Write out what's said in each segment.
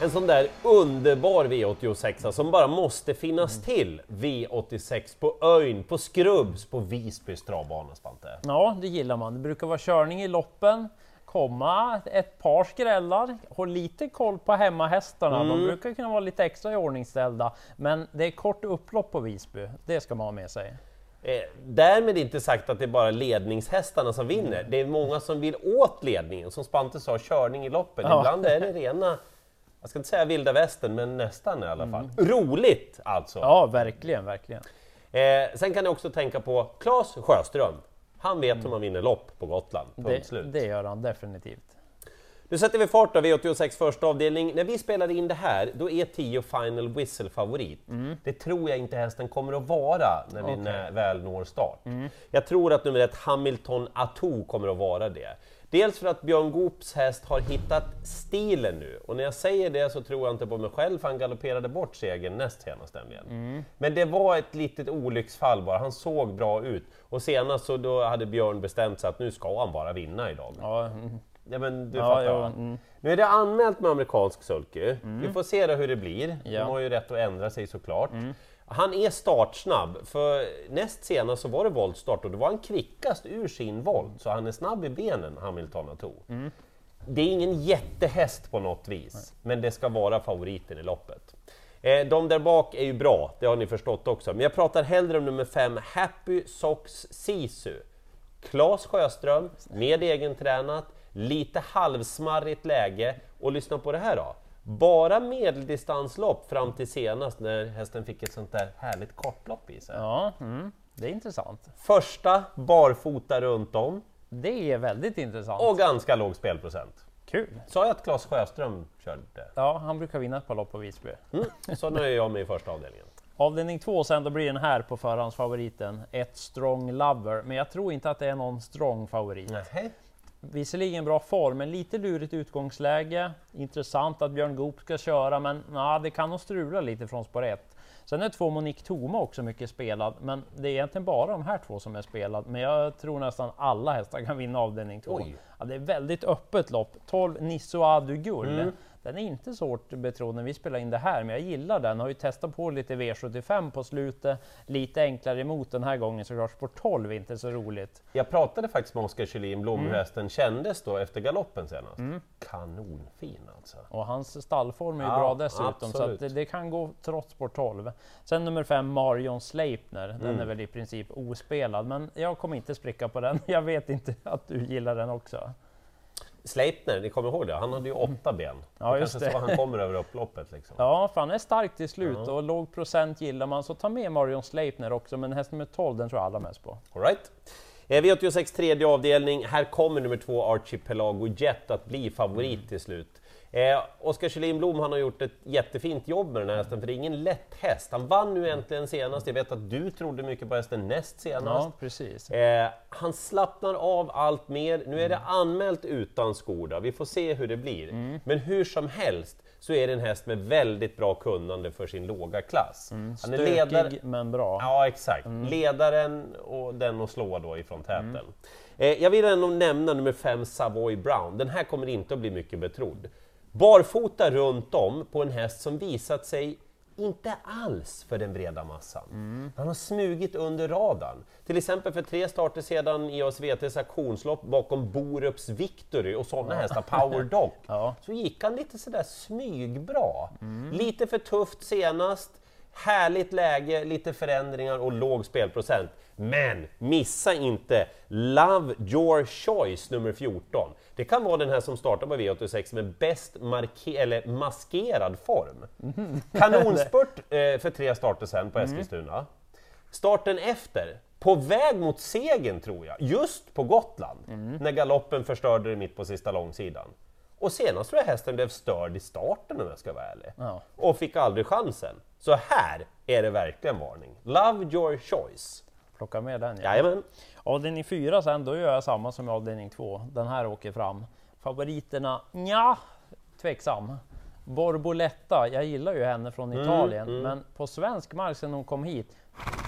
En sån där underbar V86 som bara måste finnas till. V86 på Öjn, på Skrubbs, på Visbys travbana, Spante. Ja, det gillar man. Det brukar vara körning i loppen, komma ett par skrällar, håll lite koll på hemmahästarna. De brukar kunna vara lite extra iordningställda, men det är kort upplopp på Visby. Det ska man ha med sig. Eh, därmed inte sagt att det är bara ledningshästarna som vinner. Mm. Det är många som vill åt ledningen, som Spante sa, körning i loppen. Ja. Ibland är det rena, jag ska inte säga vilda västern, men nästan i alla fall. Roligt alltså! Mm. Ja, verkligen, verkligen. Eh, sen kan jag också tänka på Claes Sjöström. Han vet hur man vinner lopp på Gotland, punkt Mm. Det, slut. det gör han definitivt. Nu sätter vi fart då, V86 första avdelning. När vi spelar in det här, då är 10 Final Whistle favorit. Det tror jag inte hästen kommer att vara när vi Mm. Mm. nä- väl når start. Jag tror att nummer ett Hamilton Atou kommer att vara det. Dels för att Björn Goops häst har hittat stilen nu, och när jag säger det så tror jag inte på mig själv, för han galopperade bort segern näst senast nämligen. Mm. Men det var ett litet olycksfall bara, han såg bra ut. Och senast så då hade Björn bestämt sig att nu ska han bara vinna idag. Ja, mm. Ja, men du Ja, fattar va? mm. Nu är det anmält med amerikansk sulky. Vi får se då hur det blir. Ja. Mm. De har ju rätt att ändra sig såklart. Han är startsnabb, för näst senast så var det voltstart och då var han kvickast ur sin volt, så han är snabb i benen, Hamilton Atou. Mm. Det är ingen jättehäst på något vis, men det ska vara favoriten i loppet. Eh, De där bak är ju bra, det har ni förstått också, men jag pratar hellre om nummer 5, Happy Socks Sisu. Claes Sjöström, med egentränat, lite halvsmarrigt läge och lyssna på det här då. Bara medeldistanslopp fram till senast när hästen fick ett sånt där härligt kortlopp i sig. ja mm. det är intressant. Första barfota runt om Det är väldigt intressant. och ganska låg spelprocent. Kul! Sa jag att Claes Sjöström körde? Ja, han brukar vinna ett par lopp på Visby. Mm. Så nöjer jag mig i första avdelningen. Avdelning två sen, då blir den här på förhandsfavoriten, ett Strong Lover. Men jag tror inte att det är någon strong favorit. Nähä. Visserligen bra form, men lite lurigt utgångsläge. Intressant att Björn Goop ska köra, men ja, det kan nog strula lite från spår 1. Sen är två Monique Toma också mycket spelad, men det är egentligen bara de här två som är spelad. Men jag tror nästan alla hästar kan vinna avdelning 2. Oj. Ja, det är väldigt öppet lopp. 12 Nisso Adu Gull. Mm. Den är inte så hårt betrodd när vi spelar in det här, men jag gillar den. Har ju testat på lite V75 på slutet. Lite enklare emot den här gången såklart. Spår 12 är inte så roligt. Jag pratade faktiskt med Oskar Kjellin Blom Mm. hur hästen kändes då efter galoppen senast. Kanonfin alltså. Och hans stallform är ju Ja, bra dessutom, så absolut. att det, det kan gå trots spår 12. Sen nummer 5, Marion Sleipner. Den Mm. är väl i princip ospelad, men jag kommer inte spricka på den. Jag vet inte att du gillar den också. Sleipner, ni kommer ihåg det? Han hade ju åtta ben. Ja, det kanske så det. han kommer över upploppet liksom. Ja, för han är stark till slut och låg procent gillar man, så ta med Marion Sleipner också, men häst nummer 12, den tror jag alla mest på. All right. Eh, V86 tredje avdelning, här kommer nummer två Archipelago Jet att bli favorit Mm. till slut. Eh, Oskar Kjellin Blom han har gjort ett jättefint jobb med den här hästen, för det är ingen lätt häst. Han vann nu äntligen senast, jag vet att du trodde mycket på hästen näst senast. Ja, precis. Eh, han slappnar av allt mer. Nu är det Mm. anmält utan skor, då. vi får se hur det blir. Men hur som helst så är det en häst med väldigt bra kunnande för sin låga klass. Han är Stökig ledare... men bra. Ja, exakt. Ledaren och den att slå då ifrån täten. Eh, jag vill ändå nämna nummer 5 Savoy Brown. Den här kommer inte att bli mycket betrodd. Barfota runt om på en häst som visat sig inte alls för den breda massan. Han har smugit under radarn. Till exempel för tre starter sedan i OSVTs auktionslopp bakom Borups Victory och sådana hästar, Power Dog. Ja. Så gick han lite sådär smygbra. Lite för tufft senast, härligt läge, lite förändringar och låg spelprocent. Men missa inte Love Your Choice nummer 14. Det kan vara den här som startar på V86 med bäst eller maskerad form. Kanonspurt eh, för tre starter sen på Eskilstuna. Starten efter, på väg mot segern tror jag, just på Gotland, när galoppen förstörde det mitt på sista långsidan. Och senast tror jag hästen blev störd i starten om jag ska vara ärlig. Ja. Och fick aldrig chansen. Så här är det verkligen varning. Love your choice. Plocka med den. Ja. Jajamän. Avdelning 4 sen, då gör jag samma som i avdelning 2. Den här åker fram. Favoriterna? Ja, tveksam. Borboletta, jag gillar ju henne från Mm, Italien, men på svensk mark sedan hon kom hit,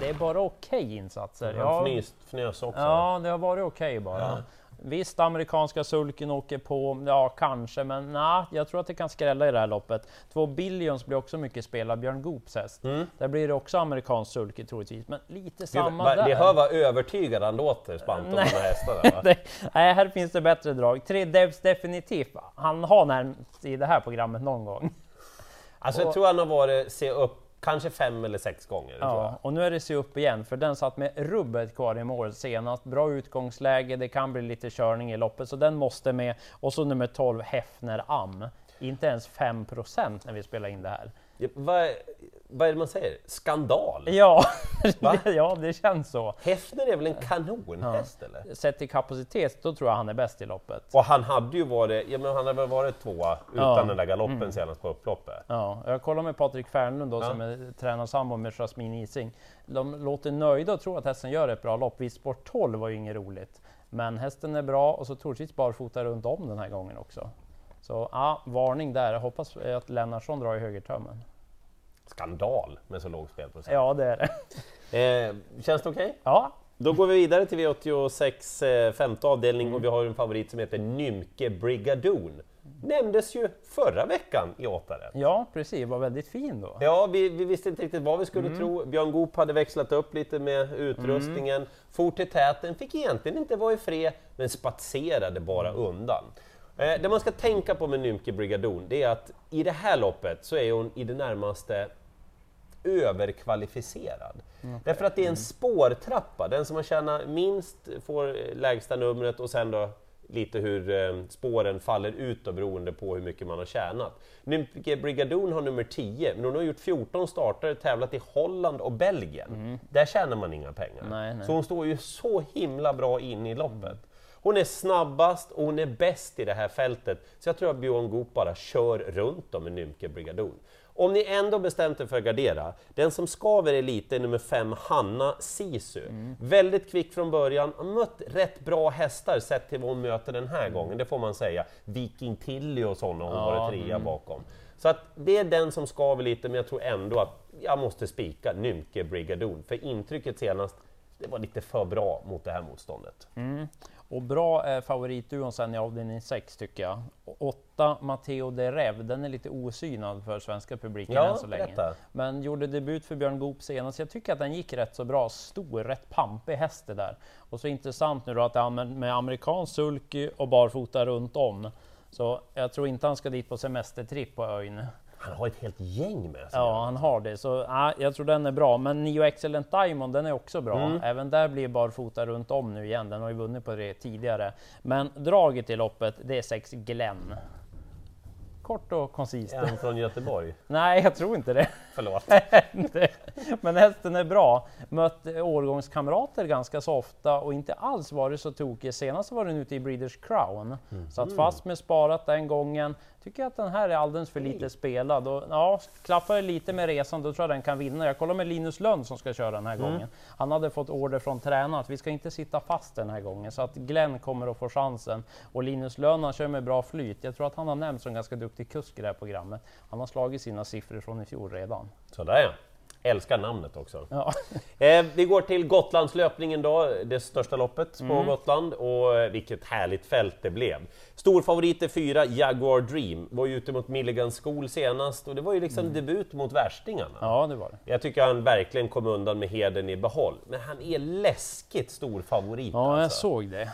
det är bara okej insatser. Han Ja, fnys, fnös också. ja, det har varit okej bara. Visst, amerikanska sulken åker på, ja kanske, men nej, jag tror att det kan skrälla i det här loppet. Två Billions blir också mycket spelad, Björn Goops häst. Mm. Där blir det också amerikansk sulke troligtvis, men lite samma Gud, där. Ni hör vad övertygad han låter, Spant, om de här hästarna. Det- Nej, här finns det bättre drag. Tre Devs definitivt. Han har närmast i det här programmet någon gång. Alltså jag tror han har varit se upp kanske fem eller sex gånger. Ja, och nu är det se upp igen, för den satt med rubbet kvar i mål senast. Bra utgångsläge, det kan bli lite körning i loppet, så den måste med. Och så nummer 12, Hefner Am. Inte ens 5% när vi spelar in det här. Ja, vad, vad är det man säger? Skandal? Ja, Va? ja det känns så. Hefner är väl en kanonhäst eller? Sett till kapacitet, då tror jag han är bäst i loppet. Och han hade ju varit, ja men han hade väl varit tvåa utan Ja. Mm. den där galoppen senast på upploppet. Ja, jag kollar med Patrik Fernlund då, Ja. som är tränarsambo med Jasmine Ising. De låter nöjda och tror att hästen gör ett bra lopp. Vid sport 12 var ju inget roligt. Men hästen är bra och så troligtvis barfota runt om den här gången också. Så ja, varning där. Jag hoppas att Lennartsson drar i högertömmen. Skandal med så låg spelprocent. Ja, det är det. Eh, känns det okej? Ja, Då går vi vidare till V86 eh, femte avdelning och vi har en favorit som heter Nymke Brigadoon. Nämndes ju förra veckan i åttaren. ja precis. Var väldigt fin då. Ja, vi, vi visste inte riktigt vad vi skulle Mm. tro. Björn Goop hade växlat upp lite med utrustningen, for till täten, fick egentligen inte vara i fred, men spatserade bara Mm. undan. Eh, det man ska tänka på med Nymke Brigadoon, det är att i det här loppet så är hon i det närmaste överkvalificerad. Därför att det är en spårtrappa, den som har tjänat minst får lägsta numret och sen då lite hur eh, spåren faller ut då, beroende på hur mycket man har tjänat. Nymke Brigadoon har nummer 10, men hon har gjort 14 starter, tävlat i Holland och Belgien. Där tjänar man inga pengar. Nej, nej. Så hon står ju så himla bra in i loppet. Hon är snabbast och hon är bäst i det här fältet, så jag tror att Björn Goop bara kör runt dem med Nymke Brigadoon. Om ni ändå bestämt er för att gardera, den som skaver är lite är nummer 5, Hanna Sisu. Väldigt kvick från början, har mött rätt bra hästar sett till vad hon möter den här gången, det får man säga. Viking Tilly och sådana hon Ja, varit trea bakom. Så att det är den som skaver lite, men jag tror ändå att jag måste spika Nymke Brigadoon, för intrycket senast, det var lite för bra mot det här motståndet. Och bra är favoritduon sen i avdelning 6 tycker jag. Och Åtta Matteo de Rev, den är lite osynad för svenska publiken Ja, än så länge. berätta. Men gjorde debut för Björn Goop senast. Jag tycker att den gick rätt så bra. Stor, rätt pampig häst det där. Och så intressant nu då att det är med med amerikansk sulky och barfota runt om. Så jag tror inte han ska dit på semestertripp på ön. Han har ett helt gäng med sig. Ja, han har det. Så ja, jag tror den är bra. Men Nio Excellent Diamond, den är också bra. Mm. Även där blir barfota runt om nu igen. Den har ju vunnit på det tidigare. Men draget i loppet, det är sex Glenn. Kort och koncist. En från Göteborg. Nej, jag tror inte det. Förlåt. Men hästen är bra. Mött årgångskamrater ganska så ofta och inte alls varit så tokig. Senast var den ute i Breeders Crown. Satt fast med sparat den gången. Tycker att den här är alldeles för lite spelad. Och, ja, klaffar det lite med resan, då tror jag den kan vinna. Jag kollar med Linus Lönn som ska köra den här gången. Han hade fått order från tränaren att vi ska inte sitta fast den här gången. Så att Glenn kommer att få chansen. Och Linus Lönn, han kör med bra flyt. Jag tror att han har nämnts som ganska duktig kusk i det här programmet. Han har slagit sina siffror från i fjol redan. Sådär ja. Älskar namnet också. Ja. Eh, vi går till Gotlandslöpningen då, det största loppet på Mm. Gotland och eh, vilket härligt fält det blev. Storfavorit är fyra, Jaguar Dream, var ju ute mot Milligan School senast och det var ju liksom debut mot värstingarna. Mm. ja, det var det. Jag tycker han verkligen kom undan med heden i behåll, men han är läskigt stor favorit Ja, jag alltså. såg det.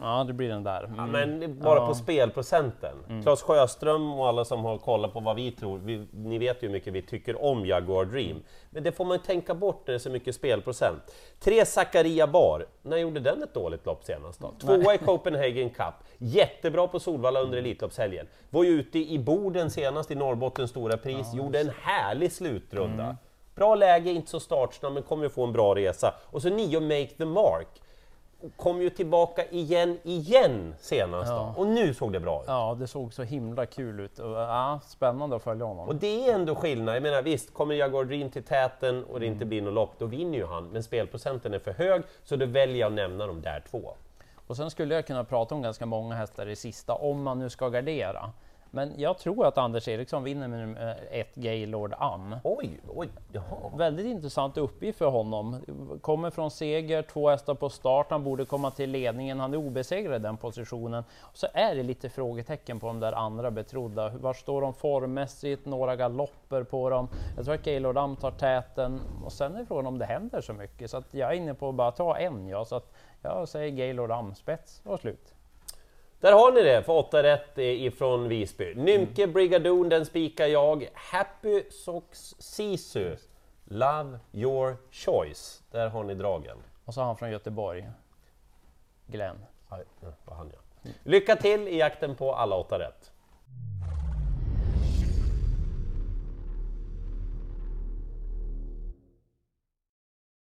Ja, det blir den där. Ja, Mm. men det är bara Ja. på spelprocenten. Claes Sjöström och alla som har kollat på vad vi tror, vi, ni vet ju hur mycket vi tycker om Jaguar Dream. Men det får man ju tänka bort när det är så mycket spelprocent. Tre Zakaria Bar, när gjorde den ett dåligt lopp senast då? Tvåa i Copenhagen Cup, jättebra på Solvalla under Elitloppshelgen. Var ju ute i Boden senast i Norrbottens stora pris, gjorde en härlig slutrunda. Bra läge, inte så startsnabb, men kommer ju få en bra resa. Och så nio Make the Mark. Kom ju tillbaka igen, igen senast Ja. Och nu såg det bra ut. Ja, det såg så himla kul ut. Och, ja, spännande att följa honom. Och det är ändå skillnad. Jag menar visst, kommer Jaguar Dream till täten och det inte blir något lopp, då vinner ju han. Men spelprocenten är för hög, så då väljer jag att nämna de där två. Och sen skulle jag kunna prata om ganska många hästar i sista, om man nu ska gardera. Men jag tror att Anders Eriksson vinner med nummer ett Gaylord Am. Oj, oj, jaha. Väldigt intressant uppgift för honom. Kommer från seger, två hästar på start, han borde komma till ledningen, han är obesegrad i den positionen. Så är det lite frågetecken på de där andra betrodda. Var står de formmässigt? Några galopper på dem. Jag tror att Gaylord Am tar täten och sen är frågan om det händer så mycket. Så jag är inne på att bara ta en, ja. Så att jag säger Gaylord Am, spets och slut. Där har ni det för 8 rätt ifrån Visby. Nymke Brigadoon, den spikar jag. Happy Socks Sisu, Love Your Choice. Där har ni dragen. Och så han från Göteborg, Glenn. Aj, ja, vad hann jag. Lycka till i jakten på alla 8 rätt.